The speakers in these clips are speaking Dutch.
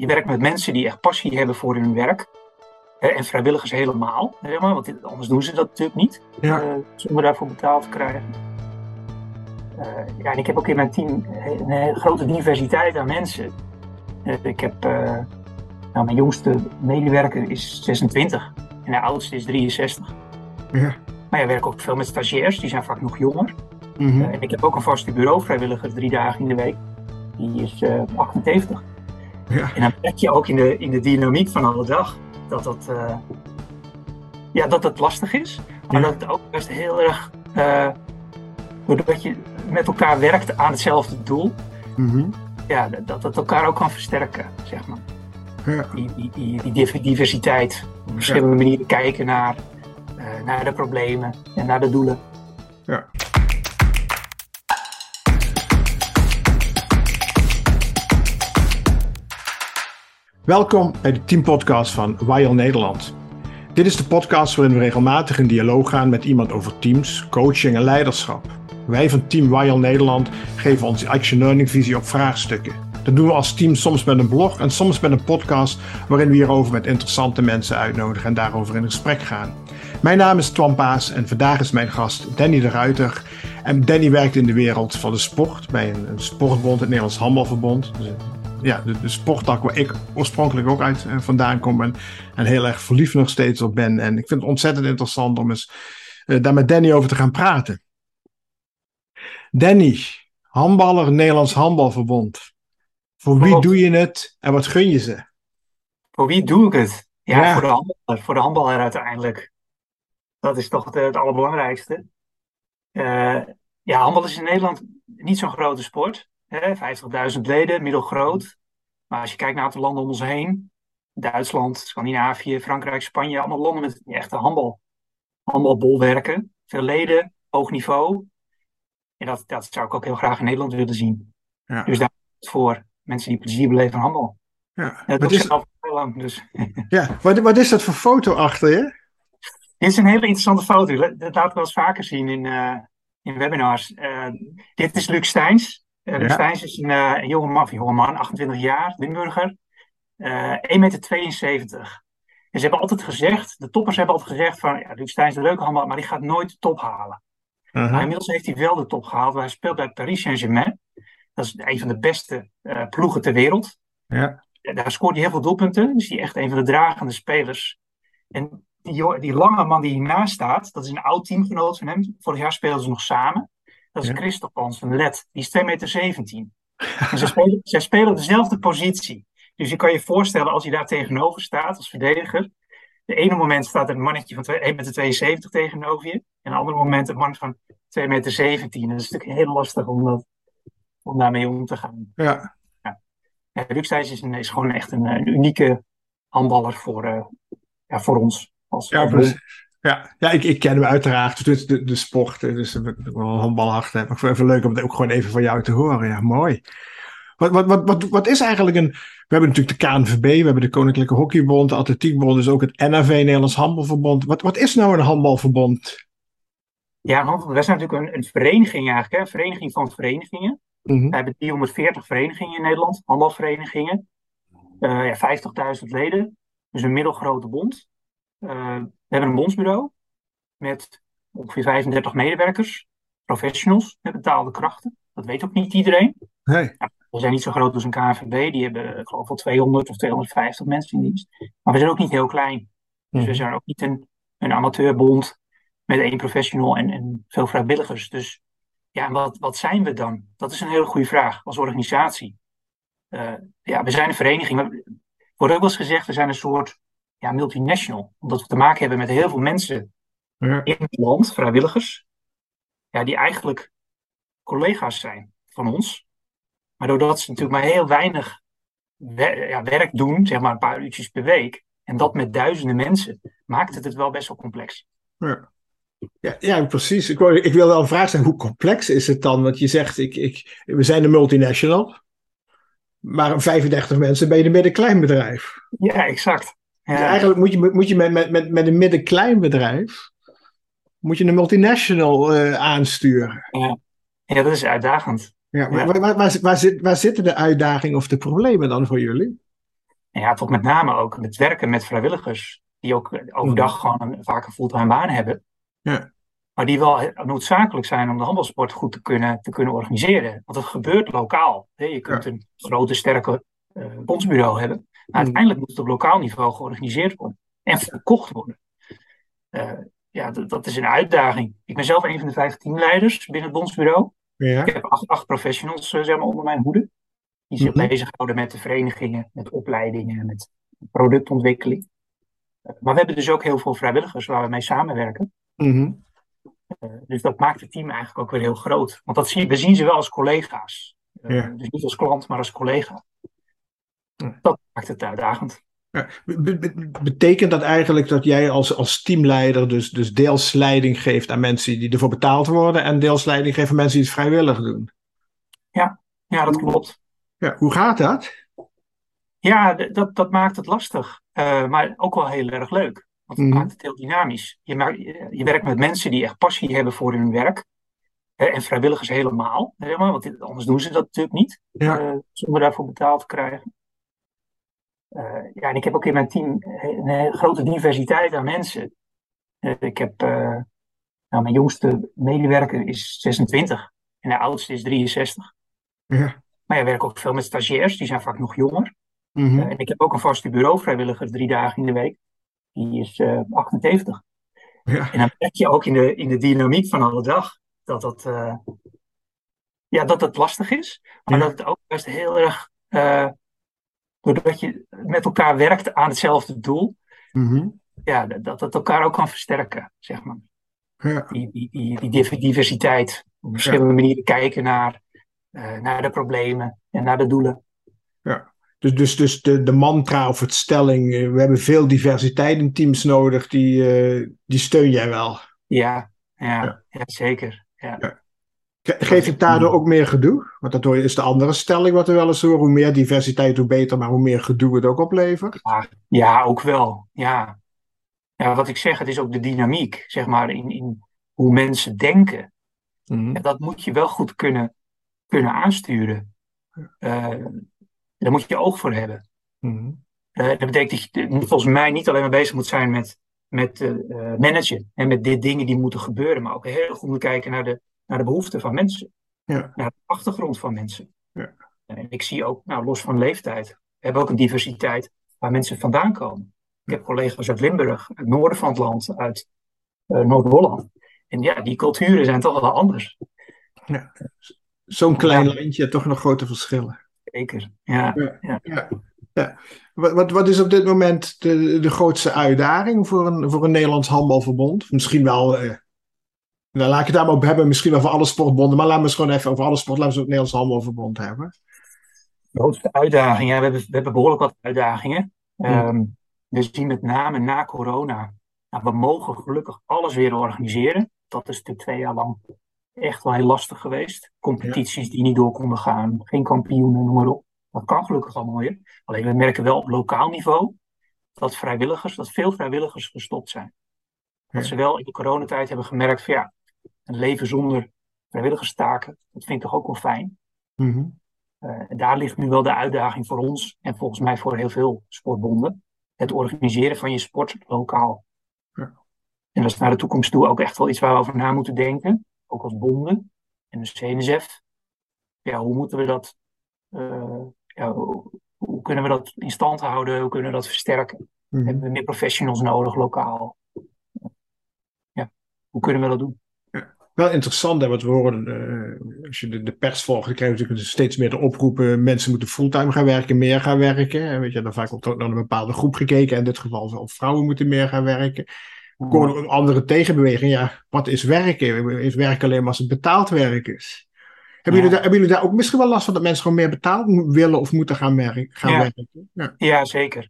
je werkt met mensen die echt passie hebben voor hun werk. En vrijwilligers helemaal, zeg maar, want anders doen ze dat natuurlijk niet. Ja. eh, zonder daarvoor betaald te krijgen. Eh, ja, en ik heb ook in mijn team een hele grote diversiteit aan mensen. Eh, ik heb, nou, mijn jongste medewerker is 26 en de oudste is 63. Ja. Maar ja, ik werk ook veel met stagiairs, die zijn vaak nog jonger. Mhm. En ik heb ook een vaste bureauvrijwilliger drie dagen in de week. Die is eh 78. Ja. En dan merk je ook in de, in de dynamiek van alle dag dat dat, eh, ja, dat het lastig is. Maar Ja. dat het ook best heel erg, eh, doordat je met elkaar werkt aan hetzelfde doel, Mhm. ja, dat- dat het elkaar ook kan versterken, zeg maar. Ja. Die, die, die, die div- diversiteit, op verschillende manieren kijken naar, eh, naar de problemen en naar de doelen. Ja. Welkom bij de teampodcast van Wild Nederland. Dit is de podcast waarin we regelmatig in dialoog gaan met iemand over teams, coaching en leiderschap. Wij van Team Wild Nederland geven onze action learning visie op vraagstukken. Dat doen we als team soms met een blog en soms met een podcast waarin we hierover met interessante mensen uitnodigen en daarover in gesprek gaan. Mijn naam is Twan Paas en vandaag is mijn gast Danny de Ruiter. En Danny werkt in de wereld van de sport bij een, sportbond, het Nederlands Handbalverbond. Dus, ja, de, de sporttak waar ik oorspronkelijk ook uit eh, vandaan kom en, en heel erg verliefd nog steeds op ben. En ik vind het ontzettend interessant om eens eh, daar met Danny over te gaan praten. Danny, handballer Nederlands Handbalverbond. Voor wie Klopt. doe je het en wat gun je ze? Voor wie doe ik het? Ja, Ja. Voor, de handballer, voor de handballer uiteindelijk. Dat is toch het, het allerbelangrijkste. Eh, ja, handbal is in Nederland niet zo'n grote sport. Hè, 50.000 leden, middelgroot. Maar als je kijkt naar het aantal landen om ons heen. Duitsland, Scandinavië, Frankrijk, Spanje. Allemaal landen met echte handbal. Handbalbolwerken. Veel leden, hoog niveau. En dat, dat zou ik ook heel graag in Nederland willen zien. Ja. Dus daar voor mensen die plezier beleven aan handbal. Ja. Dat Wat, is, zelf heel lang, dus... ja. Wat, wat is dat voor foto achter je? Dit is een hele interessante foto. Dat dat laten we wel eens vaker zien in, eh, in webinars. Eh, dit is Luc Steins. Eh, Ja. Steins is een, eh, een jonge man, of een jonge man, 28 jaar, Limburger. Eh 1,72 meter. En ze hebben altijd gezegd, de toppers hebben altijd gezegd van, ja, Luc Steins is een leuke handbal, maar die gaat nooit de top halen. Maar inmiddels heeft hij wel de top gehaald. want Hij speelt bij Paris Saint-Germain. Dat is een van de beste eh, ploegen ter wereld. Ja. Daar scoort hij heel veel doelpunten. Dus hij is echt een van de dragende spelers. En die, die lange man die hiernaast staat, dat is een oud teamgenoot van hem. Vorig jaar speelden ze nog samen. Dat is Ja. Hans van Let. Die is 2,17 meter. En zij spelen, zij spelen op dezelfde positie. Dus je kan je voorstellen als hij daar tegenover staat als verdediger. De ene moment staat er een mannetje van 1,72 meter tegenover je. En een andere moment een man van 2,17 meter. Dat is natuurlijk heel lastig om, dat, om daarmee om te gaan. Ja. Ja, is, een, is gewoon echt een, een unieke handballer voor, eh, ja, voor ons. Als, Ja, als precies. Ja, ja ik, ik ken hem uiteraard. Dus de, de sport, eh, dus ik ben wel een handbalhart heb. Maar ik vind het even leuk om het ook gewoon even van jou te horen. Ja, mooi. Wat, wat, wat, wat, wat is eigenlijk een... We hebben natuurlijk de KNVB, we hebben de Koninklijke Hockeybond, de Atletiekbond, dus ook het NAV, Nederlands Handbalverbond. Wat, wat is nou een handbalverbond? Ja, handbal, wij zijn natuurlijk een, een vereniging eigenlijk, hè? een vereniging van verenigingen. Mhm. We hebben 340 verenigingen in Nederland, handbalverenigingen. Eh ja, 50.000 leden, dus een middelgrote bond. Eh, we hebben een bondsbureau met ongeveer 35 medewerkers, professionals met betaalde krachten. Dat weet ook niet iedereen. Nee. We zijn niet zo groot als een KNVB, die hebben ik geloof wel 200 of 250 mensen in dienst. Maar we zijn ook niet heel klein. Dus we Mhm. zijn ook niet een, een amateurbond met één professional en, en veel vrijwilligers. Dus ja, en wat, wat zijn we dan? Dat is een hele goede vraag als organisatie. Eh, ja, we zijn een vereniging. maar Er wordt ook wel eens gezegd, we zijn een soort ja, multinational. Omdat we te maken hebben met heel veel mensen Ja. in het land, vrijwilligers. Ja, die eigenlijk collega's zijn van ons. Maar doordat ze natuurlijk maar heel weinig wer- ja, werk doen, zeg maar een paar uurtjes per week. En dat met duizenden mensen, maakt het het wel best wel complex. Ja. Ja, ja, precies. Ik, wou, ik wil wel een vraag stellen. Hoe complex is het dan? Want je zegt, ik, ik, we zijn een multinational. Maar 35 mensen ben je een middenklein bedrijf. Ja, exact. Ja, Dus eigenlijk moet je, moet je met, met, met, met een middenklein bedrijf... moet je een multinational eh, aansturen. ja, dat is uitdagend. Ja, maar Ja. Waar, waar, waar, waar, zit, waar zitten de uitdagingen of de problemen dan voor jullie? Ja, toch met name ook het werken met vrijwilligers, die ook overdag gewoon een, vaak een fulltime baan hebben. Ja. Maar die wel noodzakelijk zijn om de handbalsport goed te kunnen, te kunnen organiseren. Want het gebeurt lokaal. Hè? Je kunt een grote, sterke uh, bondsbureau hebben. Maar uiteindelijk moet het op lokaal niveau georganiseerd worden. En verkocht worden. Uh, ja, dat is een uitdaging. Ik ben zelf een van de vijf teamleiders binnen het bondsbureau. Ja. Ik heb acht, acht professionals uh, zeg maar, onder mijn hoede. Die zich Mhm. bezighouden met de verenigingen, met opleidingen, met productontwikkeling. Uh, maar we hebben dus ook heel veel vrijwilligers waar we mee samenwerken. Mhm. Dus dat maakt het team eigenlijk ook weer heel groot. Want dat zien, we zien ze wel als collega's. Ja. Dus niet als klant, maar als collega. Ja. Dat maakt het uitdagend. Ja. Be- be- betekent dat eigenlijk dat jij als, als teamleider dus, dus deels leiding geeft aan mensen die ervoor betaald worden en deels leiding geeft aan mensen die het vrijwillig doen? Ja, dat klopt. Ja, hoe gaat dat? Ja, dat, dat maakt het lastig. Uh, maar ook wel heel erg leuk. Want het Mhm. maakt het heel dynamisch. Je, maakt, je, werkt met mensen die echt passie hebben voor hun werk. En vrijwilligers helemaal. Zeg maar, want anders doen ze dat natuurlijk niet. Ja. eh, zonder daarvoor betaald te krijgen. Eh, ja, en ik heb ook in mijn team een hele grote diversiteit aan mensen. Eh, ik heb, eh, nou, mijn jongste medewerker is 26 en de oudste is 63. Ja. Maar je werkt ook veel met stagiairs, die zijn vaak nog jonger. Mhm. En ik heb ook een vaste bureauvrijwilliger drie dagen in de week. Die is uh, 78. Ja. En dan merk je ook in de, in de dynamiek van alle dag dat dat, uh, ja, dat het lastig is. Maar Ja. dat het ook best heel erg, uh, doordat je met elkaar werkt aan hetzelfde doel, Mhm. ja, dat, dat het elkaar ook kan versterken, zeg maar. Ja. Die, die, die, diversiteit, op verschillende manieren kijken naar, uh, naar de problemen en naar de doelen. Ja. Dus, dus, dus de, de mantra of het stelling, eh, we hebben veel diversiteit in teams nodig, die, uh, die steun jij wel. Ja, ja, ja. ja zeker. Ja. Geeft het daardoor ook meer gedoe? Want dat is de andere stelling wat we wel eens horen. Hoe meer diversiteit, hoe beter, maar hoe meer gedoe het ook oplevert. Ja, ja ook wel. Ja. ja, wat ik zeg, het is ook de dynamiek, zeg maar, in, in hoe mensen denken. Mm. Ja, dat moet je wel goed kunnen, kunnen aansturen. Uh, daar moet je oog voor hebben. Mm. Uh, dat betekent dat je volgens mij niet alleen maar bezig moet zijn met, met uh, managen en met de dingen die moeten gebeuren, maar ook heel goed moet kijken naar de, naar de behoeften van mensen. Ja. Naar de achtergrond van mensen. Ja. En ik zie ook, nou, los van leeftijd, we hebben ook een diversiteit waar mensen vandaan komen. Ik heb collega's uit Limburg, uit het noorden van het land, uit uh, Noord-Holland. En ja, die culturen zijn toch wel anders. Ja. Zo'n klein ja. landje, toch nog grote verschillen. Zeker, ja. ja. ja. ja. Wat, wat, wat, is op dit moment de, de grootste uitdaging voor een, voor een Nederlands handbalverbond? Misschien wel, uh, nou, laat ik het daar maar op hebben, misschien wel voor alle sportbonden, maar laten we het gewoon even over alle sport, laten we het Nederlands handbalverbond hebben. De grootste uitdaging, ja, we hebben, we hebben behoorlijk wat uitdagingen. Hmm. Um, we zien met name na corona, nou, we mogen gelukkig alles weer organiseren. Dat is natuurlijk twee jaar lang echt wel heel lastig geweest. Competities ja. die niet door konden gaan, geen kampioenen, noem maar op. Dat kan gelukkig allemaal weer. Alleen we merken wel op lokaal niveau dat vrijwilligers, dat veel vrijwilligers gestopt zijn. Dat ja. ze wel in de coronatijd hebben gemerkt van ja, een leven zonder vrijwilligerstaken, dat vind ik toch ook wel fijn. Mm -hmm. uh, en daar ligt nu wel de uitdaging voor ons en volgens mij voor heel veel sportbonden. Het organiseren van je sport lokaal. Ja. En dat is naar de toekomst toe ook echt wel iets waar we over na moeten denken. Ook als bonden en de CNSF. Ja, hoe moeten we dat uh, ja, hoe, kunnen we dat in stand houden? Hoe kunnen we dat versterken? Mhm. Mm. Hebben we meer professionals nodig lokaal? Ja, hoe kunnen we dat doen? Wel interessant, hè, wat we horen. Uh, als je de, de, pers volgt, dan krijg je natuurlijk steeds meer de oproepen. Mensen moeten fulltime gaan werken, meer gaan werken. En weet je, dan vaak ook naar een bepaalde groep gekeken. In dit geval, vrouwen moeten meer gaan werken. Hoor een andere tegenbeweging. Ja, wat is werken? Is werken alleen maar als het betaald werk is? Hebben, ja. jullie daar, hebben jullie daar ook misschien wel last van dat mensen gewoon meer betaald willen of moeten gaan, werken? Gaan ja. werken? Ja. ja. zeker.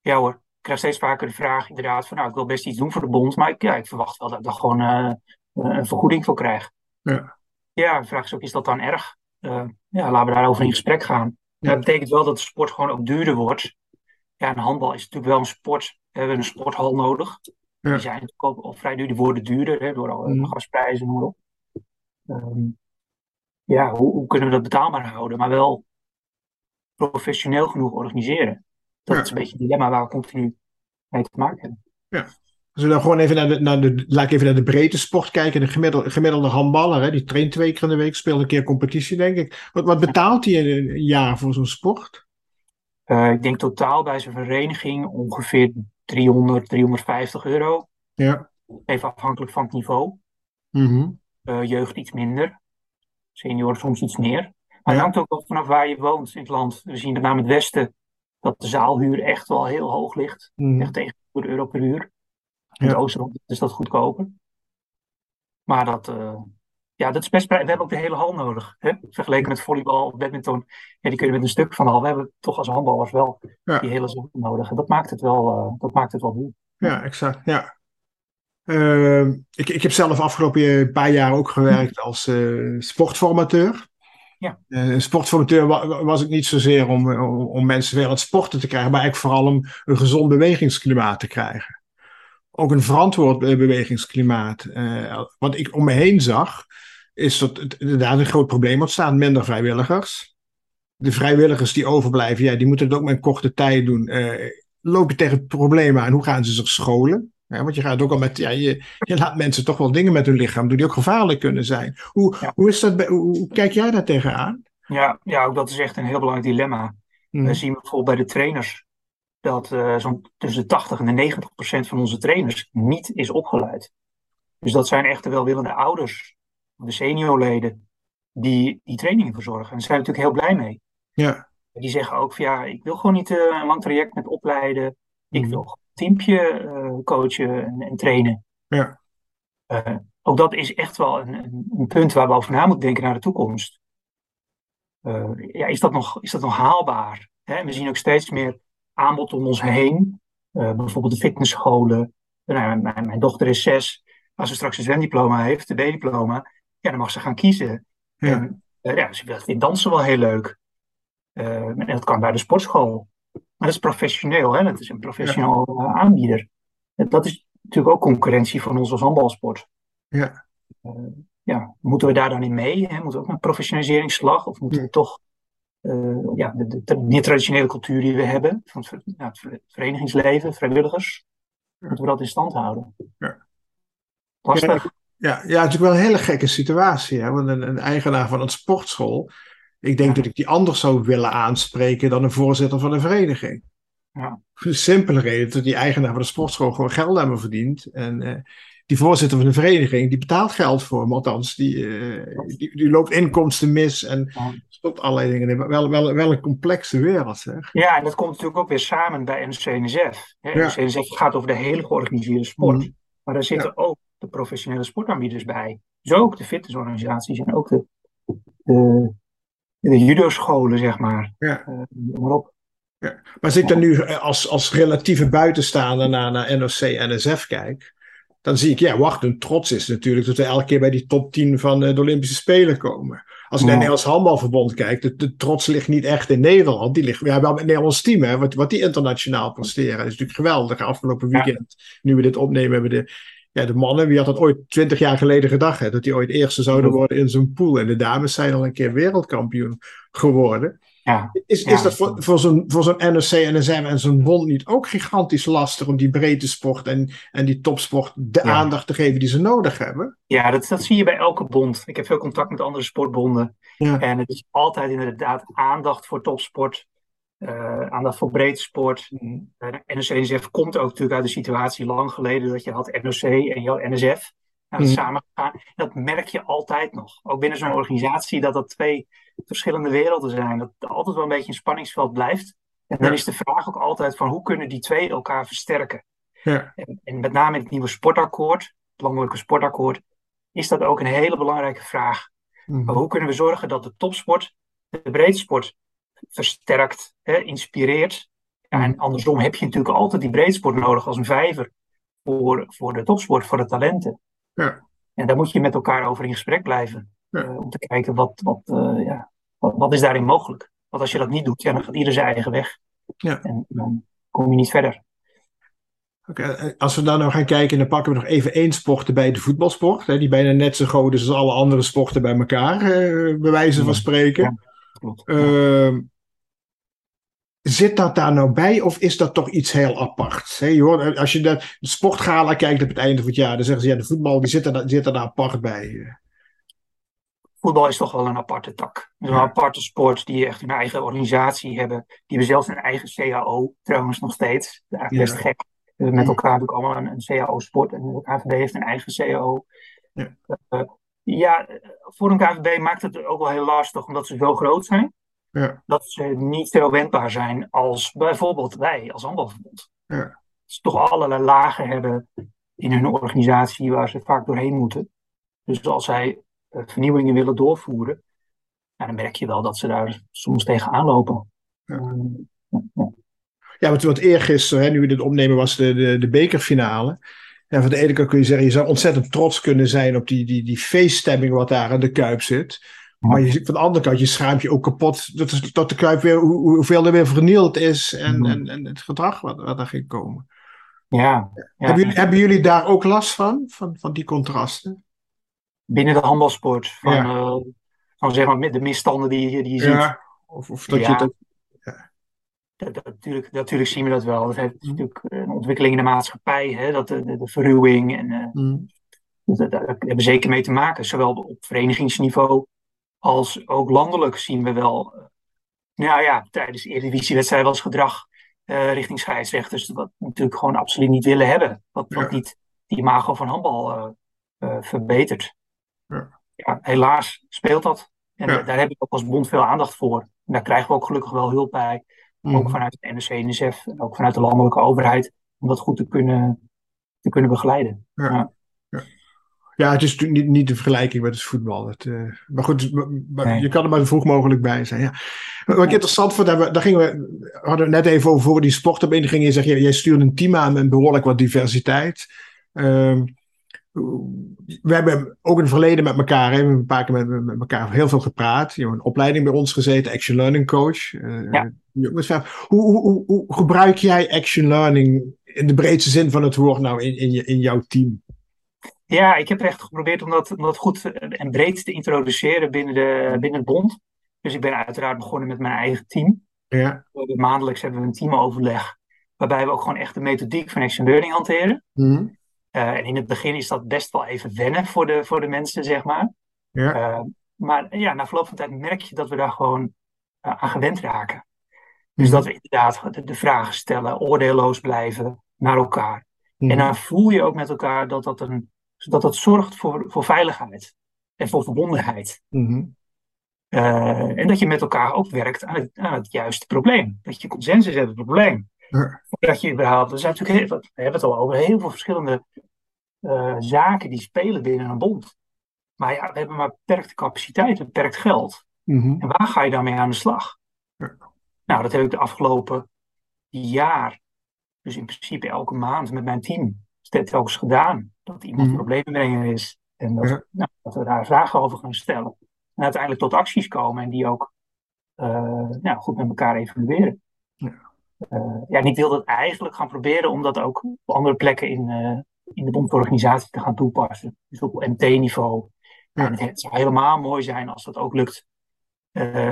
Ja hoor. Ik krijg steeds vaker de vraag inderdaad van nou, ik wil best iets doen voor de bond, maar ik, ja, ik verwacht wel dat ik daar gewoon uh, een vergoeding voor krijg. Ja. Ja, de vraag is ook, is dat dan erg? Uh, ja, laten we daarover in gesprek gaan. Ja. Dat betekent wel dat de sport gewoon ook duurder wordt. Ja, en handbal is natuurlijk wel een sport. We hebben een sporthal nodig. Ja. Die zijn natuurlijk ook al vrij duur, die worden duurder hè, door alle mm. gasprijzen en op. Um, ja, hoe, hoe, kunnen we dat betaalbaar houden, maar wel professioneel genoeg organiseren? Dat Ja. is een beetje het dilemma waar we continu mee te maken hebben. Als we dan gewoon even naar de, naar de, laat ik even naar de breedte sport kijken. De gemiddelde, gemiddelde handballer, hè, die traint twee keer in de week, speelt een keer competitie, denk ik. Wat, wat betaalt hij in een jaar voor zo'n sport? Eh, ik denk totaal bij zijn vereniging ongeveer 300, 350 euro. Ja. Even afhankelijk van het niveau. Mhm. Eh, jeugd iets minder. Senioren soms iets meer. Maar het hangt ook wel vanaf waar je woont in het land. We zien met name het westen dat de zaalhuur echt wel heel hoog ligt. Mhm. Echt tegen 100 euro per uur. In Ja. oosten is dat goedkoper. Maar dat, eh, ja, dat is best We hebben ook de hele hal nodig. Hè? Vergeleken met volleybal of badminton. Ja, die kun je met een stuk van de hal. We hebben toch als handballers wel Ja. die hele zaal nodig. En dat maakt het wel, eh, dat maakt het wel duur. Ja, exact. Ja. Ehm, ik, ik heb zelf afgelopen paar jaar ook gewerkt als eh, sportformateur. Ja. Eh, sportformateur wa- was ik niet zozeer om, om, om mensen weer aan het sporten te krijgen, maar eigenlijk vooral om een gezond bewegingsklimaat te krijgen. Ook een verantwoord bewegingsklimaat. Eh, wat ik om me heen zag, is dat het inderdaad een groot probleem ontstaan. Minder vrijwilligers. De vrijwilligers die overblijven, ja, die moeten het ook met een korte tijd doen. Loop je tegen problemen aan, hoe gaan ze zich scholen? Ja, want je gaat ook al met, ja, je, je laat mensen toch wel dingen met hun lichaam doen die ook gevaarlijk kunnen zijn. Hoe, Ja. hoe, is dat, hoe, hoe kijk jij daar tegenaan? Ja, ja, ook dat is echt een heel belangrijk dilemma. Hm. We zien bijvoorbeeld bij de trainers dat eh, zo'n tussen de 80 en de 90 procent van onze trainers niet is opgeleid. Dus dat zijn echt de welwillende ouders, de seniorleden, die die trainingen verzorgen. En daar zijn we natuurlijk heel blij mee. Ja, Die zeggen ook van ja, ik wil gewoon niet eh, een lang traject met opleiden. Ik Mhm. wil een teampje eh, coachen en, en trainen. ja, ook dat is echt wel een, een, punt waar we over na moeten denken naar de toekomst. Ja, is dat nog, is dat nog haalbaar? Hè? We zien ook steeds meer aanbod om ons heen. Eh, bijvoorbeeld de fitnessscholen. Nou, ja, mijn, mijn dochter is zes. Als ze straks een zwemdiploma heeft, de B-diploma, ja, dan mag ze gaan kiezen. ja, En eh, ja, ze vindt dansen wel heel leuk. Eh, en dat kan bij de sportschool. Maar dat is professioneel, hè? Dat is een professioneel eh, aanbieder. Dat is natuurlijk ook concurrentie van ons als handbalsport. ja. Eh, ja, moeten we daar dan in mee? Hè? Moeten we ook een professionaliseringsslag? Of moeten we toch eh, ja, de, de, meer traditionele cultuur die we hebben, van het, ver- verenigingsleven, vrijwilligers, moeten we dat in stand houden? Ja. Lastig. Ja, ja, het is natuurlijk wel een hele gekke situatie. Hè? Want een, een eigenaar van een sportschool, ik denk Ja. dat ik die anders zou willen aanspreken dan een voorzitter van een vereniging. Ja. Voor de simpele reden dat die eigenaar van de sportschool gewoon geld aan me verdient. En eh, die voorzitter van de vereniging, die betaalt geld voor hem. Althans, die, eh, die, die loopt inkomsten mis en stopt allerlei dingen in. Wel, wel, wel een complexe wereld, zeg. Ja, en dat komt natuurlijk ook weer samen bij NOC-NSF. Hè, Ja. NOC-NSF gaat over de hele georganiseerde sport. Mhm. Maar daar zitten ook de professionele sportaanbieders bij. Dus ook de fitnessorganisaties en ook de, de, de judo-scholen, zeg maar. Ja. Eh, maar op. Maar als ik dan nu als, als relatieve buitenstaander naar, naar NOC en NSF kijk, dan zie ik, ja, wacht, een trots is natuurlijk dat we elke keer bij die top 10 van eh, de Olympische Spelen komen. Als ik naar het. Nederlands Handbalverbond kijk, de, de trots ligt niet echt in Nederland. Die ligt ja, wel met het Nederlands team, hè, wat, wat die internationaal presteren. Dat is natuurlijk geweldig. Afgelopen Ja. weekend, nu we dit opnemen, hebben de, ja, de mannen, wie had dat ooit twintig jaar geleden gedacht, hè, dat die ooit eerste zouden worden in zo'n pool. En de dames zijn al een keer wereldkampioen geworden. Ja. Is, Ja. is dat voor, voor zo'n voor zo'n NOC, NSM en zo'n bond niet ook gigantisch lastig om die breedte sport en, en die topsport de Ja. aandacht te geven die ze nodig hebben? Ja, dat, dat zie je bij elke bond. Ik heb veel contact met andere sportbonden. En het is altijd inderdaad aandacht voor topsport. eh, aandacht voor breedte sport. Eh, NOC-NSF komt ook natuurlijk uit de situatie lang geleden dat je had NOC en je had NSF. Nou, dat merk je altijd nog. Ook binnen zo'n organisatie dat dat twee verschillende werelden zijn. Dat er altijd wel een beetje een spanningsveld blijft. En dan Ja. is de vraag ook altijd van hoe kunnen die twee elkaar versterken? Ja. En, en met name in het nieuwe sportakkoord, het landelijke sportakkoord, is dat ook een hele belangrijke vraag. Mhm. Maar hoe kunnen we zorgen dat de topsport, de breedsport, versterkt, hè, inspireert? Ja, en andersom heb je natuurlijk altijd die breedsport nodig als een vijver voor, voor de topsport, voor de talenten. Ja. En daar moet je met elkaar over in gesprek blijven. Ja. eh, om te kijken wat, wat, eh, ja, wat, wat is daarin mogelijk. Want als je dat niet doet, ja, dan gaat ieder zijn eigen weg. Ja. En dan kom je niet verder. Oké, eh, Als we dan nou gaan kijken, dan pakken we nog even één sport erbij, de voetbalsport. Hè, die bijna net zo groot is als alle andere sporten bij elkaar, eh, bij wijze van spreken. Ja. Klopt. Ehm, zit dat daar nou bij of is dat toch iets heel aparts? He, je hoort, als je de, de sportgala kijkt op het einde van het jaar, dan zeggen ze ja, de voetbal die zit, er, zit er daar apart bij. Voetbal is toch wel een aparte tak. Een aparte sport die echt een eigen organisatie hebben. Die hebben zelfs een eigen CAO, trouwens nog steeds. Eigenlijk best gek. We hebben met elkaar natuurlijk allemaal een, een CAO-sport. En de KVB heeft een eigen CAO. Ja. Uh, ja, voor een KVB maakt het ook wel heel lastig, omdat ze zo groot zijn. Ja. Dat ze niet zo wendbaar zijn als bijvoorbeeld wij als handbalverbond. Ja. Dat ze toch allerlei lagen hebben in hun organisatie waar ze vaak doorheen moeten. Dus als zij eh, vernieuwingen willen doorvoeren, dan merk je wel dat ze daar soms tegenaan lopen. Ja. ja. ja, wat, wat eergisteren, nu we dit opnemen, was de, de, de bekerfinale. En van de ene kant kun je zeggen, je zou ontzettend trots kunnen zijn op die, die, die feeststemming wat daar aan de kuip zit. Maar je, van de andere kant, je schaamt je ook kapot dat, dat de kuip weer, hoe, hoeveel er weer vernield is en, mm. en, en het gedrag wat, wat er ging komen. Ja, ja. Hebben, jullie, hebben jullie daar ook last van, van, van die contrasten? Binnen de handbalsport, van, ja. uh, van zeg maar de misstanden die, die je ja. ziet. Of, of dat je dat dat, natuurlijk, natuurlijk zien we dat wel. Dat heeft mm. natuurlijk een ontwikkeling in de maatschappij, hè, dat de, de, de verruwing. En, uh, mm. dat, daar hebben we zeker mee te maken. Zowel op verenigingsniveau als ook landelijk zien we wel. Uh, nou ja, tijdens de Eredivisiewedstrijd was gedrag uh, richting scheidsrechters. Wat we natuurlijk gewoon absoluut niet willen hebben. Wat, wat niet die imago van handbal verbetert. Ja. ja. helaas speelt dat. En daar hebben we ook als bond veel aandacht voor. En daar krijgen we ook gelukkig wel hulp bij. Ook mhm. vanuit de NRC, NSF en ook vanuit de landelijke overheid. Om dat goed te kunnen, te kunnen begeleiden. Ja. Ja. het is natuurlijk niet, niet de vergelijking met het voetbal. Het, uh, maar goed, je kan er maar zo vroeg mogelijk bij zijn. Ja. Wat ik interessant vond, daar, daar gingen we, hadden we net even over voor die sporten. ging je zeggen, jij stuurt een team aan met behoorlijk wat diversiteit. Uh, we hebben ook in het verleden met elkaar, hè, we hebben een paar keer met, met elkaar heel veel gepraat. Je hebt een opleiding bij ons gezeten, Action Learning Coach. Uh, ja. Hoe, hoe, hoe, gebruik jij Action Learning in de breedste zin van het woord nou in, in, je, in jouw team? Ja, ik heb echt geprobeerd om dat, om dat goed en breed te introduceren binnen, de, binnen het bond. Dus ik ben uiteraard begonnen met mijn eigen team. Ja. Maandelijks hebben we een teamoverleg waarbij we ook gewoon echt de methodiek van Action Learning hanteren. Mm. Uh, en in het begin is dat best wel even wennen voor de, voor de mensen, zeg maar. Ja. Uh, maar ja, na verloop van tijd merk je dat we daar gewoon uh, aan gewend raken. Dus mhm. dat we inderdaad de, de, vragen stellen, oordeelloos blijven naar elkaar. Mm. En dan voel je ook met elkaar dat dat, een, dat, dat zorgt voor, voor veiligheid en voor verbondenheid. Mm. en dat je met elkaar ook werkt aan het, aan het juiste probleem. Dat je consensus hebt op het probleem. Dat je überhaupt, er zijn natuurlijk heel, we hebben het al over heel veel verschillende uh, zaken die spelen binnen een bond. Maar ja, we hebben maar beperkte capaciteit, beperkt geld. Mm-hmm. En waar ga je daarmee aan de slag? Ja. Nou, dat heb ik de afgelopen jaar, dus in principe elke maand met mijn team, telkens gedaan. Dat iemand mm-hmm. problemen brengen is. En dat, ja. nou, dat, we daar vragen over gaan stellen. En uiteindelijk tot acties komen en die ook uh, nou, goed met elkaar evalueren. Ja. Uh, ja, en ik wil dat eigenlijk gaan proberen om dat ook op andere plekken in, uh, in de bondorganisatie te gaan toepassen. Dus op MT-niveau. Ja. En het zou helemaal mooi zijn als dat ook lukt,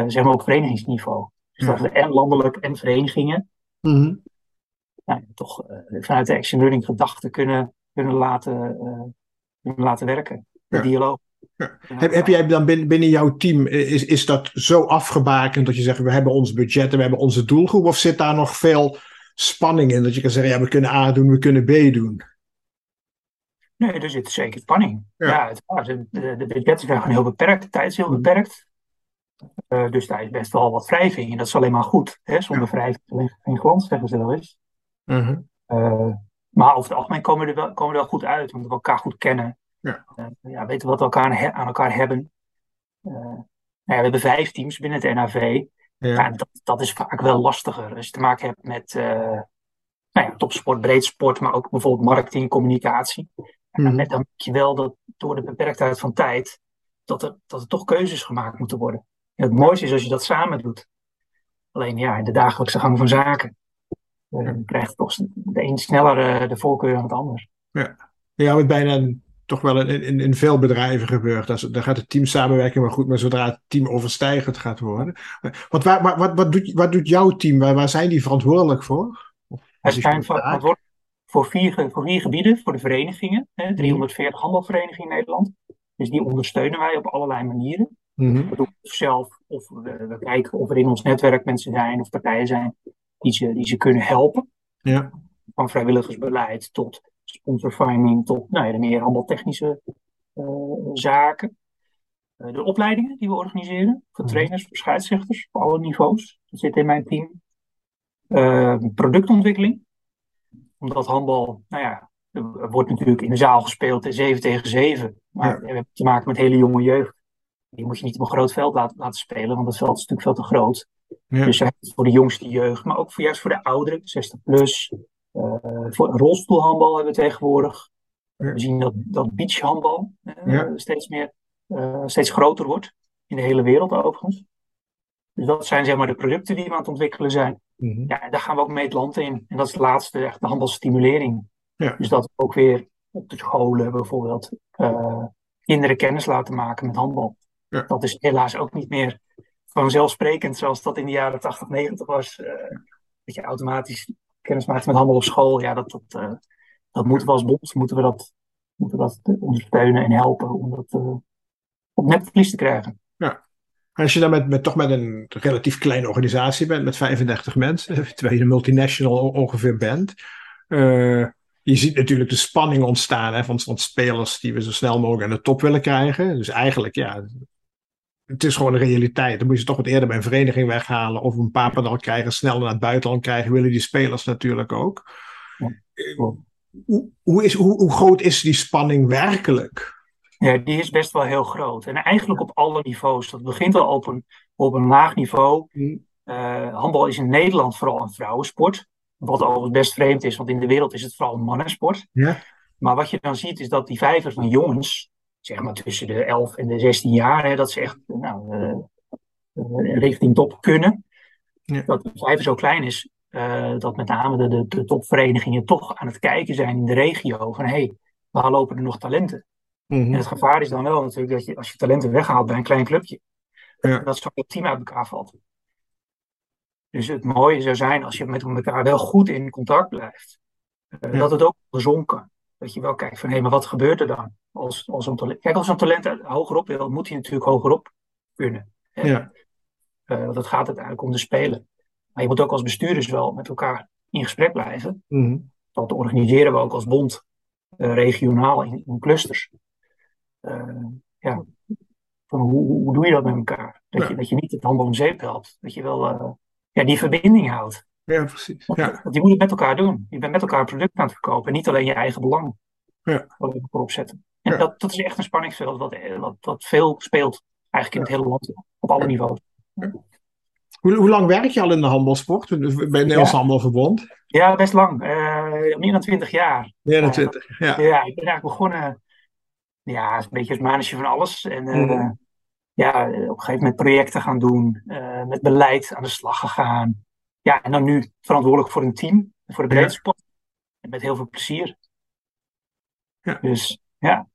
zeg maar op verenigingsniveau. Dus dat we en landelijk en verenigingen mm-hmm. nou, toch vanuit de action learning gedachten kunnen, kunnen, laten, kunnen laten werken. De ja. dialoog. Ja. Heb, heb jij dan binnen, binnen jouw team, is, is dat zo afgebakend dat je zegt, we hebben ons budget en we hebben onze doelgroep? Of zit daar nog veel spanning in? Dat je kan zeggen, ja, we kunnen A doen, we kunnen B doen. Nee, er zit zeker spanning. Ja, het, de, de, de budgetten zijn gewoon heel beperkt, de tijd is heel beperkt. Uh, dus daar is best wel wat wrijving en dat is alleen maar goed. Hè? Zonder ja. wrijving geen glans, zeggen ze wel eens. Uh-huh. Uh, maar over het algemeen komen we er wel, komen we er wel goed uit, omdat we elkaar goed kennen. Ja. Uh, ja, weten wat we elkaar aan elkaar hebben. Uh, nou ja, we hebben vijf teams binnen het NAV. Ja. dat, dat, is vaak wel lastiger. Als je te maken hebt met uh, nou ja, topsport, breedsport, maar ook bijvoorbeeld marketing, communicatie. En dan, hmm. dan merk je wel dat door de beperktheid van tijd, dat er, dat er toch keuzes gemaakt moeten worden. En het mooiste is als je dat samen doet. Alleen ja, in de dagelijkse gang van zaken uh, krijgt toch de een sneller de voorkeur dan het ander. Ja, ja met bijna toch wel in, in, in veel bedrijven gebeurt. Daar, gaat de teamsamenwerking wel goed, maar zodra het team overstijgend gaat worden. Wat, waar, wat, wat, doet, wat doet jouw team? Waar, waar zijn die verantwoordelijk voor? Wij zijn verantwoordelijk voor vier, voor vier gebieden, voor de verenigingen. Hè, 340 mhm. handelverenigingen in Nederland. Dus die ondersteunen wij op allerlei manieren. Mm -hmm. We doen het zelf, of we, we, kijken of er in ons netwerk mensen zijn of partijen zijn die ze, die ze kunnen helpen. Ja. Van vrijwilligersbeleid tot sponsorfinding tot nou ja, de meer handeltechnische uh, zaken. Uh, de opleidingen die we organiseren voor mhm. trainers, voor scheidsrechters, op alle niveaus. Dat zit in mijn team. Uh, productontwikkeling. Omdat handbal, nou ja, er wordt natuurlijk in de zaal gespeeld 7 tegen 7. Maar we hebben te maken met hele jonge jeugd. Die moet je niet op een groot veld laten, laten spelen, want dat veld is natuurlijk veel te groot. Ja. Dus voor de jongste jeugd, maar ook voor, juist voor de ouderen, 60 plus. Uh, voor rolstoelhandbal hebben we tegenwoordig. Ja. We zien dat, dat beachhandbal uh, steeds, meer, uh, steeds groter wordt. In de hele wereld overigens. Dus dat zijn zeg maar de producten die we aan het ontwikkelen zijn. Mm -hmm. Ja, daar gaan we ook mee het land in. En dat is het laatste, echt de handelsstimulering. Ja. Dus dat we ook weer op de scholen bijvoorbeeld kinderen kennis laten maken met handbal. Dat is helaas ook niet meer vanzelfsprekend zoals dat in de jaren 80, 90 was. Uh, dat je automatisch kennis maakt met handel op school. Ja, dat, dat, uh, dat moeten we als bond moeten we dat, moeten we dat ondersteunen en helpen om dat uh, op netvlies te krijgen. Ja. Als je dan met, met, toch met een relatief kleine organisatie bent, met 35 mensen, terwijl je een multinational ongeveer bent, je ziet natuurlijk de spanning ontstaan hè, van, van spelers die we zo snel mogelijk aan de top willen krijgen. Dus eigenlijk, ja, het is gewoon een realiteit. Dan moet je toch wat eerder bij een vereniging weghalen of een papendal krijgen, snel naar het buitenland krijgen, willen die spelers natuurlijk ook. Hoe, hoe, is, hoe, hoe groot is die spanning werkelijk? Ja, die is best wel heel groot. En eigenlijk op alle niveaus. Dat begint al op een, op een laag niveau. Uh, handbal is in Nederland vooral een vrouwensport. Wat overigens best vreemd is, want in de wereld is het vooral een mannensport. Ja. Maar wat je dan ziet is dat die vijver van jongens, zeg maar tussen de 11 en de 16 jaar, hè, dat ze echt nou, uh, richting top kunnen. Ja. Dat de vijver zo klein is, uh, dat met name de, de, de, topverenigingen toch aan het kijken zijn in de regio van hé, hey, waar lopen er nog talenten? Mm -hmm. En het gevaar is dan wel natuurlijk dat je als je talenten weghaalt bij een klein clubje, ja. dat zo'n team uit elkaar valt. Dus het mooie zou zijn als je met elkaar wel goed in contact blijft. Uh, ja. Dat het ook gezonken. Dat je wel kijkt van hé, hey, maar wat gebeurt er dan? Als, als een talent, kijk, als een talent hogerop wil, moet hij natuurlijk hogerop kunnen. Ja. Uh, want het gaat uiteindelijk om de spelen. Maar je moet ook als bestuurders wel met elkaar in gesprek blijven. Mm -hmm. Dat organiseren we ook als bond uh, regionaal in, in clusters. ja. Van hoe, hoe doe je dat met elkaar? Dat, ja. je, dat je niet het handel om zeep helpt. Dat je wel ja, die verbinding houdt. Ja, precies. Want, ja. want je moet het met elkaar doen. Je bent met elkaar een product aan het verkopen en niet alleen je eigen belang ja. erop zetten. En Ja. dat, dat is echt een spanningsveld wat, wat, wat veel speelt, eigenlijk in het hele land, op alle niveaus. Hoe, hoe lang werk je al in de handbalsport? Bij het Nederlands Ja. Handbalverbond? Ja, best lang. Eh, meer dan twintig jaar. Meer dan Ja. 20. Ja. Ja, ik ben eigenlijk begonnen, ja, een beetje als manager van alles. En eh, Mhm. ja, op een gegeven moment projecten gaan doen, eh, met beleid aan de slag gegaan. Ja, en dan nu verantwoordelijk voor een team, voor de Ja. breedte sport. En met heel veel plezier. Ja. Dus ja,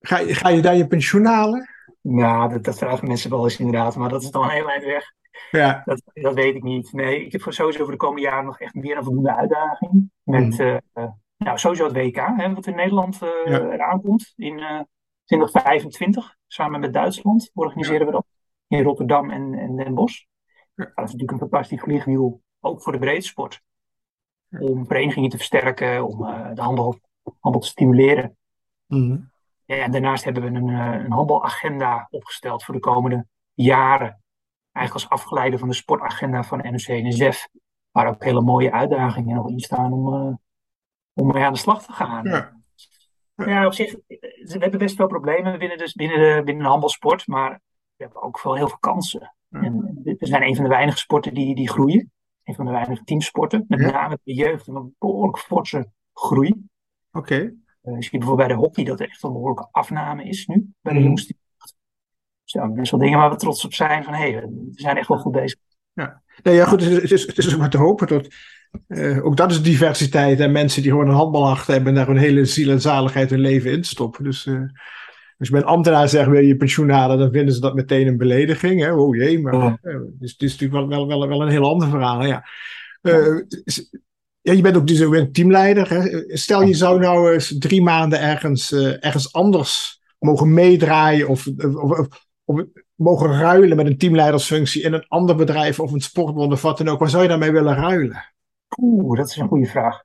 Ga, je- ga je daar je pensioen halen? ja dat, dat vragen mensen wel eens inderdaad, maar dat is dan een heel eind weg. Ja. Dat, dat weet ik niet. Nee, ik heb voor sowieso voor de komende jaren nog echt meer dan voldoende uitdaging. Met Mhm. eh, eh, nou, sowieso het WK, hè, wat in Nederland eh, Ja. eraan komt in eh 2025. Samen met Duitsland organiseren we dat. In Rotterdam en, en Den Bosch. Dat is natuurlijk een fantastisch vliegwiel, ook voor de breedsport. Om verenigingen te versterken, om eh, de handel, handel te stimuleren. Mhm. Ja, en daarnaast hebben we een, eh, een handbalagenda opgesteld voor de komende jaren. Eigenlijk als afgeleide van de sportagenda van NOC en NSF. Waar ook hele mooie uitdagingen nog in staan om, eh, om mee aan de slag te gaan. Ja. Ja, op zich, we hebben best veel problemen binnen de, binnen de, binnen de handbalsport. Maar we hebben ook wel heel veel kansen. Ja. En we zijn een van de weinige sporten die, die groeien. Een van de weinige teamsporten. Met Ja. name de jeugd. Een behoorlijk forse groei. Oké. Uh, je ziet bijvoorbeeld bij de hockey dat er echt een behoorlijke afname is nu, bij de jongste. Dus ja, best wel dingen waar we trots op zijn van hé, hey, we zijn echt wel goed bezig. Nee, ja, goed, het is, het is, het is ook maar te hopen dat Uh, ook dat is diversiteit en mensen die gewoon een handbalhart hebben en daar hun hele ziel en zaligheid hun leven in stoppen. Dus uh, als je bij een ambtenaar zegt wil je pensioen halen, dan vinden ze dat meteen een belediging. Hè? Oh jee, maar uh, dus, het is natuurlijk wel, wel, wel, wel een heel ander verhaal. Ja. ja, je bent ook dus een teamleider. Hè? Stel je zou nou eens drie maanden ergens, ergens anders mogen meedraaien of, of, of, of mogen ruilen met een teamleidersfunctie in een ander bedrijf of een sportbond of wat dan ook. Waar zou je daarmee willen ruilen? Oeh, dat is een goede vraag.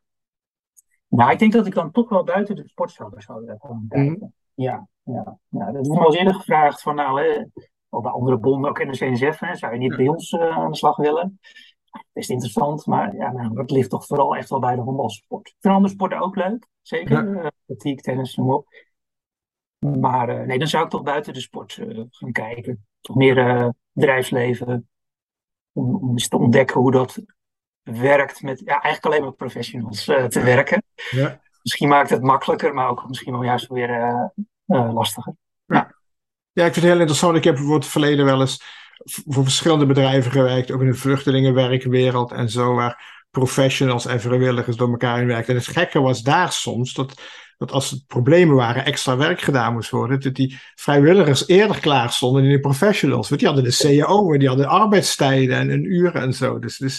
Nou, ik denk dat ik dan toch wel buiten de sportvelden zou willen komen kijken. Mm. Ja, ja, ja. Dat is me al eerder gevraagd van nou, hè, ook bij andere bonden, ook in de CNSF, hè, zou je niet bij ons uh, aan de slag willen? Best interessant, maar ja, nou, dat ligt toch vooral echt wel bij de handbalsport. Ik vind andere sporten ook leuk, zeker. Ja. Uh, tennis, noem op. Maar uh, nee, dan zou ik toch buiten de sport gaan kijken. Toch meer bedrijfsleven. Om, om eens te ontdekken hoe dat werkt met ja, eigenlijk alleen maar professionals uh, te werken. Ja. Misschien maakt het makkelijker, maar ook misschien wel juist weer lastiger. Ja. ja, ik vind het heel interessant. Ik heb bijvoorbeeld het verleden wel eens voor verschillende bedrijven gewerkt, ook in de vluchtelingenwerkwereld en zo, waar professionals en vrijwilligers door elkaar in werken. En het gekke was daar soms dat, dat als er problemen waren, extra werk gedaan moest worden, dat die vrijwilligers eerder klaar stonden dan de professionals. Want die hadden de CAO en die hadden arbeidstijden en, en uren en zo. Dus, dus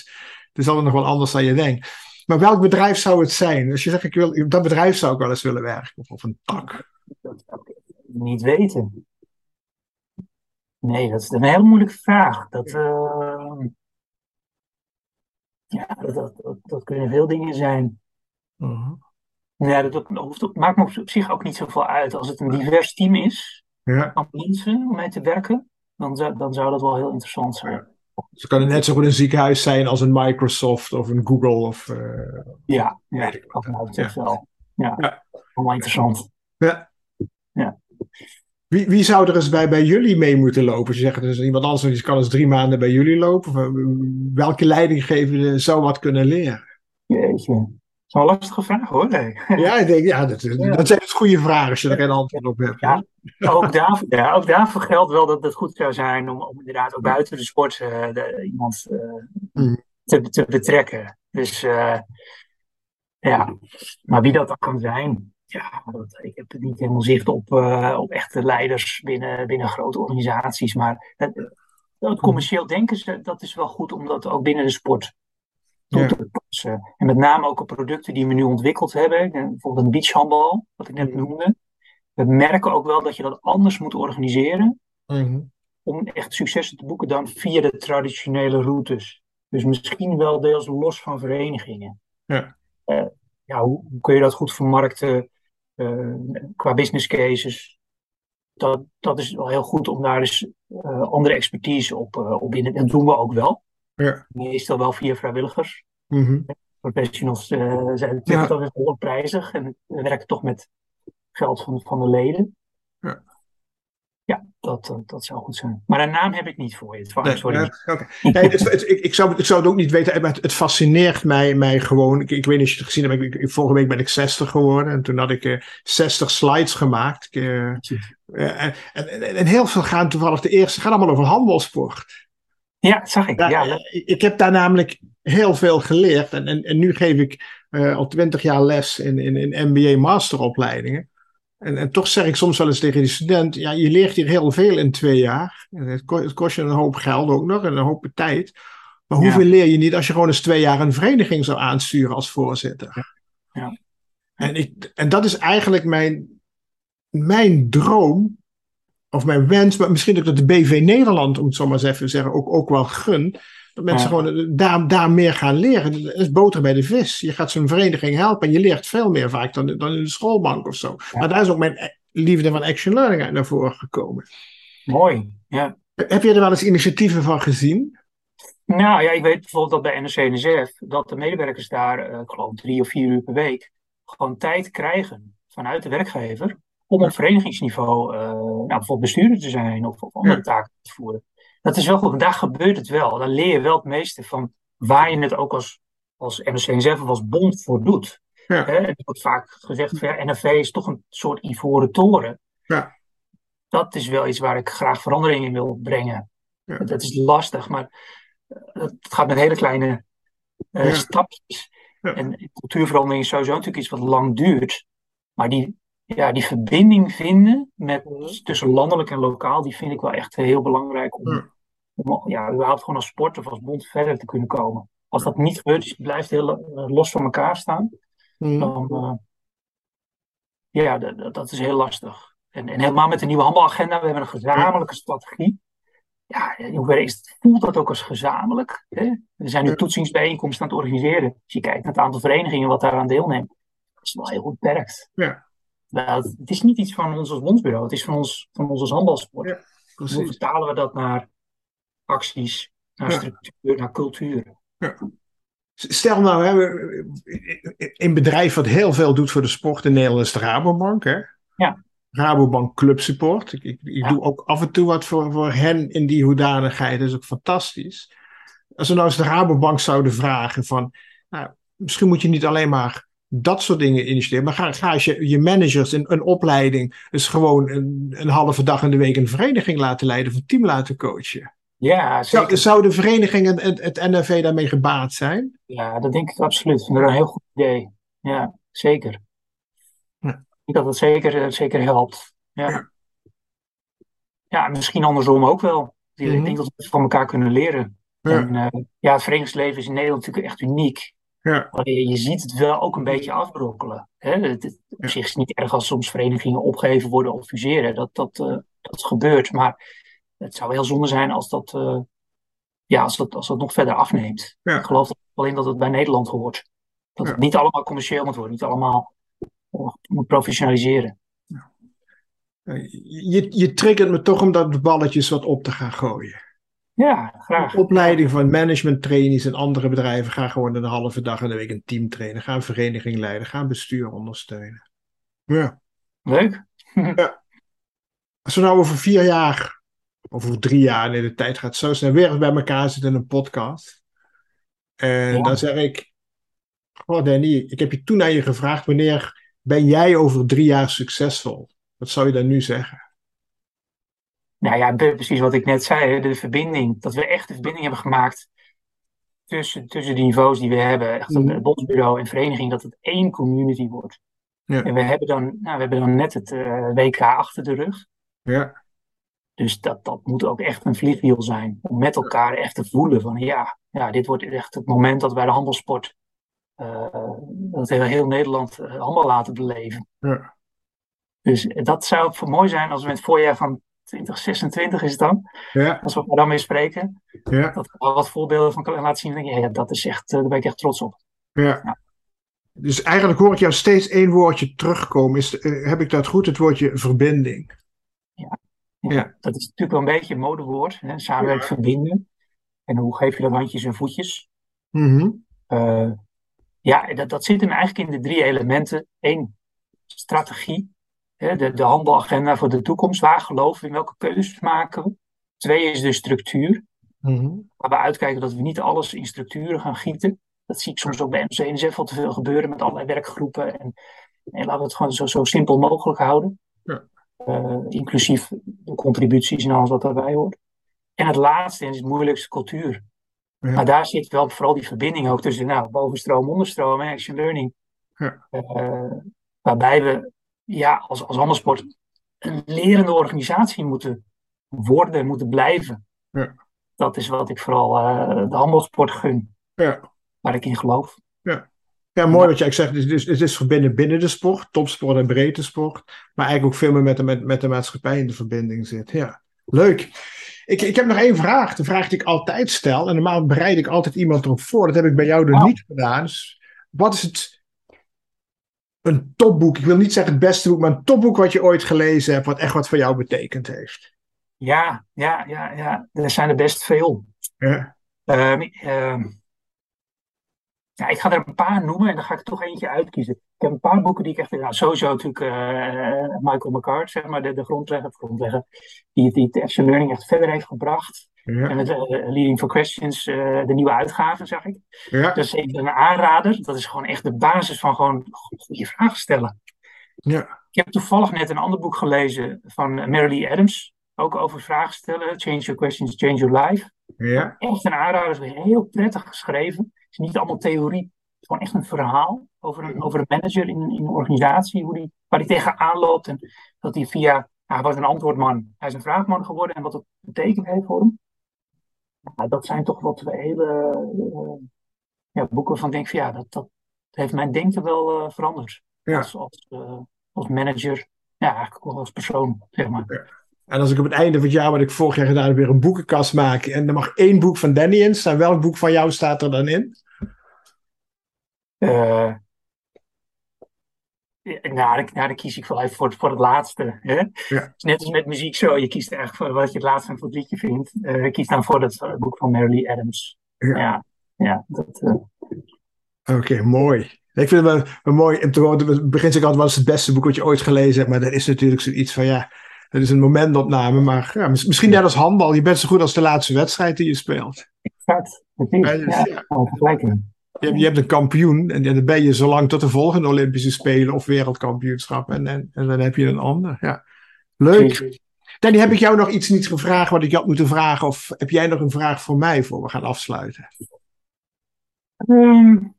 het is altijd nog wel anders dan je denkt. Maar welk bedrijf zou het zijn? Als je zegt, ik wil, dat bedrijf zou ik wel eens willen werken. Of, of een tak. Dat zou ik niet weten. Nee, dat is een hele moeilijke vraag. Dat, uh, ja, dat, dat, dat, kunnen veel dingen zijn. Uh-huh. Ja, dat, maakt me op zich ook niet zoveel uit. Als het een divers team is ja. van mensen om mee te werken, dan, dan zou dat wel heel interessant zijn. Ze kunnen net zo goed een ziekenhuis zijn als een Microsoft of een Google. Of, uh, ja, ja, dat ja. wel. Ja, ja. allemaal interessant. Ja. Ja. Wie, wie zou er eens bij, bij jullie mee moeten lopen? Je zegt, dus iemand anders die kan eens drie maanden bij jullie lopen. Eh, welke leidinggevende zou wat kunnen leren? Jeetje. Dat is een lastige vraag hoor. Nee. Ja, ik denk, ja, dat, dat zijn het goede vragen als je er geen antwoord op hebt. Ja, ook, daarvoor, ja, ook daarvoor geldt wel dat het goed zou zijn om, om inderdaad ook buiten de sport uh, de, iemand uh, te, te betrekken. Dus uh, ja, maar wie dat dan kan zijn, ja, dat, ik heb niet helemaal zicht op, op echte leiders binnen, binnen grote organisaties. Maar het, het commercieel denken, dat is wel goed om dat ook binnen de sport toe te passen. En met name ook op producten die we nu ontwikkeld hebben. Bijvoorbeeld een beachhandbal, wat ik net noemde. We merken ook wel dat je dat anders moet organiseren. Mhm. Om echt successen te boeken dan via de traditionele routes. Dus misschien wel deels los van verenigingen. Ja. Uh, ja, hoe, hoe, kun je dat goed vermarkten qua business cases? Dat, dat is wel heel goed om daar dus uh, andere expertise op, op in. En dat doen we ook wel. Ja. Meestal wel via vrijwilligers. Mm-hmm. Professionals zijn ja. toch wel prijzig en we werken toch met geld van, van de leden. Ja, ja dat, dat zou goed zijn. Maar een naam heb ik niet voor je. Nee, sorry. okay. nee, het, het, ik, ik, zou, ik zou het ook niet weten, maar het, het fascineert mij, mij gewoon. Ik, ik, weet niet of je het gezien hebt, ik, vorige week ben ik 60 geworden en toen had ik uh, 60 slides gemaakt. Uh, en, en, en, heel veel gaan toevallig de eerste, gaan allemaal over handbalsport. Ja, zag ik. Ja. Ik heb daar namelijk heel veel geleerd. En, en, en nu geef ik al twintig jaar les in, in, in MBA masteropleidingen. En, en toch zeg ik soms wel eens tegen die student: ja, je leert hier heel veel in twee jaar. En het, kost, het kost je een hoop geld ook nog en een hoop tijd. Maar hoeveel leer je niet als je gewoon eens twee jaar een vereniging zou aansturen als voorzitter? Ja. En, ik, en dat is eigenlijk mijn, mijn droom of mijn wens, maar misschien ook dat de BV Nederland, om het zo maar eens even te zeggen, ook, ook wel gun. Dat mensen gewoon eh, daar, daar meer gaan leren. Dat is boter bij de vis. Je gaat zo'n vereniging helpen en je leert veel meer vaak dan, dan in de schoolbank of zo. Maar daar is ook mijn eh, liefde van Action Learning uit naar voren gekomen. Mooi, ja. Heb je er wel eens initiatieven van gezien? Nou ja, ik weet bijvoorbeeld dat bij NRC-NSF dat de medewerkers daar, uh, ik geloof drie of vier uur per week, gewoon tijd krijgen vanuit de werkgever om op verenigingsniveau uh, nou, bijvoorbeeld bestuurder te zijn of, of andere taken te voeren. Dat is wel goed, daar gebeurt het wel. Dan leer je wel het meeste van waar je het ook als, als NRC of als bond voor doet. Ja. Hè? Er wordt vaak gezegd van ja, NFV is toch een soort ivoren toren. Ja. Dat is wel iets waar ik graag verandering in wil brengen. Ja. Dat is lastig, maar eh, het gaat met hele kleine eh, Ja. stapjes. En cultuurverandering is sowieso natuurlijk iets wat lang duurt. Maar die, ja, die verbinding vinden met, tussen landelijk en lokaal, die vind ik wel echt heel belangrijk om, om ja, überhaupt gewoon als sport of als bond verder te kunnen komen. Als dat niet gebeurt, dus je blijft heel eh, los van elkaar staan, Mhm. dan eh, ja, dat, is heel lastig. En, en helemaal met de nieuwe handbalagenda, we hebben een gezamenlijke strategie. Ja, in hoeverre is het, voelt dat ook als gezamenlijk? Hè? We zijn nu toetsingsbijeenkomsten aan het organiseren. Als je kijkt naar het aantal verenigingen wat daaraan deelnemen, dat is wel heel beperkt. Ja. Wel, het, is niet iets van ons als bondsbureau, het is van ons, van ons als handbalsport. Ja, Hoe vertalen we dat naar acties, naar Ja. structuur, naar cultuur? Stel nou, hè, we- een bedrijf wat heel veel doet voor de sport in Nederland is de Rabobank. Hè? Ja. Rabobank Club Support. Ik, ik, ik Ja. doe ook af en toe wat voor, voor hen in die hoedanigheid. Dat is ook fantastisch. Als we nou eens de Rabobank zouden vragen van... Nou, misschien moet je niet alleen maar dat soort dingen initiëren. Maar ga, ga eens je, je managers in een opleiding... dus gewoon een, een halve dag in de week een vereniging laten leiden... of een team laten coachen. Ja, Zou, zeker. zou de vereniging en het, het NFV daarmee gebaat zijn? Ja, dat denk ik absoluut. Ik vind dat een heel goed idee. Ja, zeker. Ja. Ik denk dat het zeker, eh, zeker helpt. Ja. Ja. Ja, misschien andersom ook wel. Ik Mhm. denk dat we van elkaar kunnen leren. Ja. En eh, ja, het verenigingsleven is in Nederland natuurlijk echt uniek. Ja. Maar je, je ziet het wel ook een beetje afbrokkelen. Hè? Het, het- op Ja. zich is het niet erg als soms verenigingen opgeheven worden of fuseren. Dat, dat, eh, dat gebeurt. Maar het zou heel zonde zijn als dat, eh, ja, als dat, als dat nog verder afneemt. Ja. Ik geloof in dat het bij Nederland hoort. Dat Ja. het niet allemaal commercieel moet worden. Niet allemaal eh, moet professionaliseren. Je, je triggert me toch om dat balletjes wat op te gaan gooien. Ja, graag. Opleiding van management trainees en andere bedrijven. Ga gewoon een halve dag in de week een team trainen. Ga een vereniging leiden. Ga een bestuur ondersteunen. Ja. Leuk. Als we nou over vier jaar, of over drie jaar, nee, de tijd gaat zo snel, weer bij elkaar zitten in een podcast. En Ja. dan zeg ik, goh Danny, ik heb je toen aan je gevraagd, wanneer ben jij over drie jaar succesvol? Wat zou je dan nu zeggen? Nou ja, precies wat ik net zei, de verbinding. Dat we echt de verbinding hebben gemaakt tussen, tussen de niveaus die we hebben. Echt Mhm. bondsbureau en vereniging, dat het één community wordt. Ja. En we hebben dan, nou, we hebben dan net het eh, WK achter de rug. Ja, Dus dat, dat moet ook echt een vliegwiel zijn. Om met elkaar echt te voelen van ja, ja dit wordt echt het moment dat wij de handbalsport, eh, dat heel, heel Nederland eh, handbal laten beleven. ja, Dus dat zou mooi zijn als we in het voorjaar van 2026 is het dan, ja, als we elkaar dan weer spreken, ja, dat we al wat voorbeelden van kunnen laten zien. Dan denk je, ja, dat is echt, eh, daar ben ik echt trots op. ja. Dus eigenlijk hoor ik jou steeds één woordje terugkomen. Is, eh, heb ik dat goed? Het woordje verbinding. Ja. Dat is natuurlijk wel een beetje een modewoord, hè? samenwerken, verbinden. En hoe geef je dat handjes en voetjes? Mhm. Eh, ja, dat, dat zit hem eigenlijk in de drie elementen. Eén, strategie. De, de handbalagenda voor de toekomst. Waar geloven we in? Welke keuzes maken we? Twee is de structuur. Mhm. Waar we uitkijken dat we niet alles in structuren gaan gieten. Dat zie ik soms ook bij MC wel te veel gebeuren met allerlei werkgroepen. En, en laten we het gewoon zo, zo simpel mogelijk houden. Ja. Eh, inclusief de contributies en alles wat daarbij hoort. En het laatste, en is het moeilijkste, cultuur. Ja. Maar daar zit wel vooral die verbinding ook tussen nou, bovenstroom, onderstroom en action learning. Ja. Eh, waarbij we ja, als, als handelssport een lerende organisatie moeten worden, moeten blijven. Ja. Dat is wat ik vooral eh, de handbalsport gun, Ja. waar ik in geloof. Ja, mooi wat jij zegt. Het is, dus, het is verbinden binnen de sport, topsport en breedte sport. Maar eigenlijk ook veel meer met de, met, met de maatschappij in de verbinding zit. Ja, leuk. Ik, ik heb nog één vraag. De vraag die ik altijd stel. En normaal bereid ik altijd iemand erop voor. Dat heb ik bij jou er niet gedaan. Dus wat is het... Een topboek. Ik wil niet zeggen het beste boek, maar een topboek wat je ooit gelezen hebt. Wat echt wat voor jou betekend heeft. Ja, ja, ja, ja. Er zijn er best veel. Ja, Ehm, ehm, ja, ik ga er een paar noemen en dan ga ik toch eentje uitkiezen. Ik heb een paar boeken die ik echt. Nou, sowieso natuurlijk eh, Michael McCart, zeg maar, de, de grondlegger, grondlegger die, die het Action Learning echt verder heeft gebracht. En ja, met eh, Leading for Questions, eh, de nieuwe uitgave, zag ik. ja, Dat is even een aanrader. Dat is gewoon echt de basis van gewoon goede vragen stellen. ja, Ik heb toevallig net een ander boek gelezen van Mary Lee Adams. Ook over vragen stellen. Change your questions, change your life. ja, Echt een aanrader. Is heel prettig geschreven. is niet allemaal theorie. Het is gewoon echt een verhaal over een, over een manager in, in een organisatie, hoe die, waar hij tegenaan loopt. En dat hij via, nou, hij was een antwoordman, hij is een vraagman geworden en wat dat betekent heeft voor hem. Nou, dat zijn toch wat hele uh, ja, boeken van denk van ja, dat, dat heeft mijn denken wel uh, veranderd. Ja. Als, als, uh, als manager, ja, eigenlijk ook als persoon, zeg maar. Ja. En als ik op het einde van het jaar, wat ik vorig jaar gedaan heb, weer een boekenkast maak. En er mag één boek van Danny in staan. Welk boek van jou staat er dan in? Nou, nou, dan kies ik wel even voor, voor het laatste. Hè? Ja. net als met muziek zo. Je kiest eigenlijk voor wat je het laatste voor het liedje vindt. Uh, ik kies dan voor dat uh, boek van Mary Adams. Ja, ja, ja dat... Oké, okay, mooi. Ik vind het wel, wel mooi. In het begin zeg ik altijd, wat is het beste boek wat je ooit gelezen hebt? Maar dat is natuurlijk zoiets van, ja het is een momentopname, maar ja, misschien net als handbal. Je bent zo goed als de laatste wedstrijd die je speelt. Exact. Ja, ja, je, je hebt een kampioen en dan ben je zo lang tot de volgende Olympische Spelen of wereldkampioenschap. En, en, en dan heb je een ander. Ja. Leuk. Danny, heb ik jou nog iets niet gevraagd wat ik had moeten vragen? Of heb jij nog een vraag voor mij voor we gaan afsluiten? Um,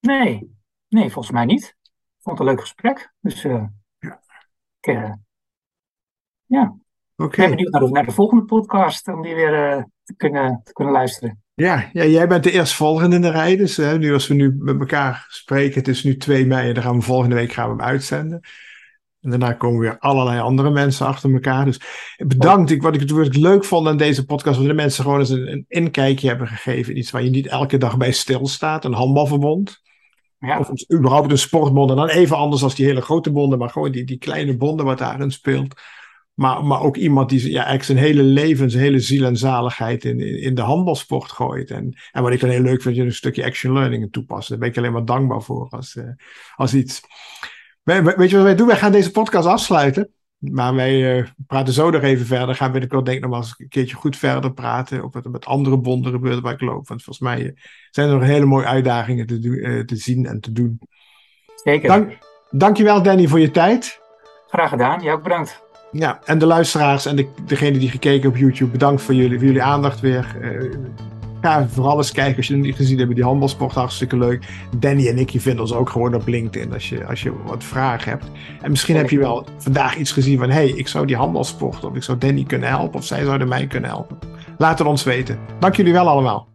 nee. nee, volgens mij niet. Ik vond het een leuk gesprek. Dus uh, uh, ja. Oké. Okay. Ik ben benieuwd naar de, naar de, volgende podcast om die weer uh, te, kunnen, te kunnen luisteren. Ja, ja, jij bent de eerstvolgende in de rij. Dus hè, nu als we nu met elkaar spreken, het is nu 2 mei en dan gaan we volgende week gaan we hem uitzenden. En daarna komen weer allerlei andere mensen achter elkaar. Dus bedankt. Ik, wat ik het leuk vond aan deze podcast, was dat de mensen gewoon eens een, een inkijkje hebben gegeven. Iets waar je niet elke dag bij stilstaat. Een handbalverbond. Ja. Of überhaupt een sportbond. En dan even anders als die hele grote bonden, maar gewoon die, die kleine bonden wat daarin speelt. Maar, maar ook iemand die ja, eigenlijk zijn hele leven, zijn hele ziel en zaligheid in, in, in de handbalsport gooit. En, en wat ik dan heel leuk vind, je een stukje action learning toepassen. Daar ben ik alleen maar dankbaar voor als, uh, als iets. weet je wat wij doen? Wij gaan deze podcast afsluiten. Maar wij uh, praten zo nog even verder. Gaan we denk ik nog wel eens een keertje goed verder praten. Of wat er met andere bonden gebeurt waar ik loop. Want volgens mij uh, zijn er nog hele mooie uitdagingen te, te zien en te doen. Zeker. Dank, dankjewel Danny voor je tijd. Graag gedaan. Jij ook bedankt. Ja, en de luisteraars en de, degene die gekeken op YouTube, bedankt voor jullie, voor jullie aandacht weer. Ga vooral eens kijken als je het niet gezien hebt. Die handbalsport hartstikke leuk. Danny en ik, je vinden ons ook gewoon op LinkedIn als je, als je wat vragen hebt. En misschien heb je wel vandaag iets gezien van: hé, hey, ik zou die handbalsport of ik zou Danny kunnen helpen of zij zouden mij kunnen helpen. Laat het ons weten. Dank jullie wel allemaal.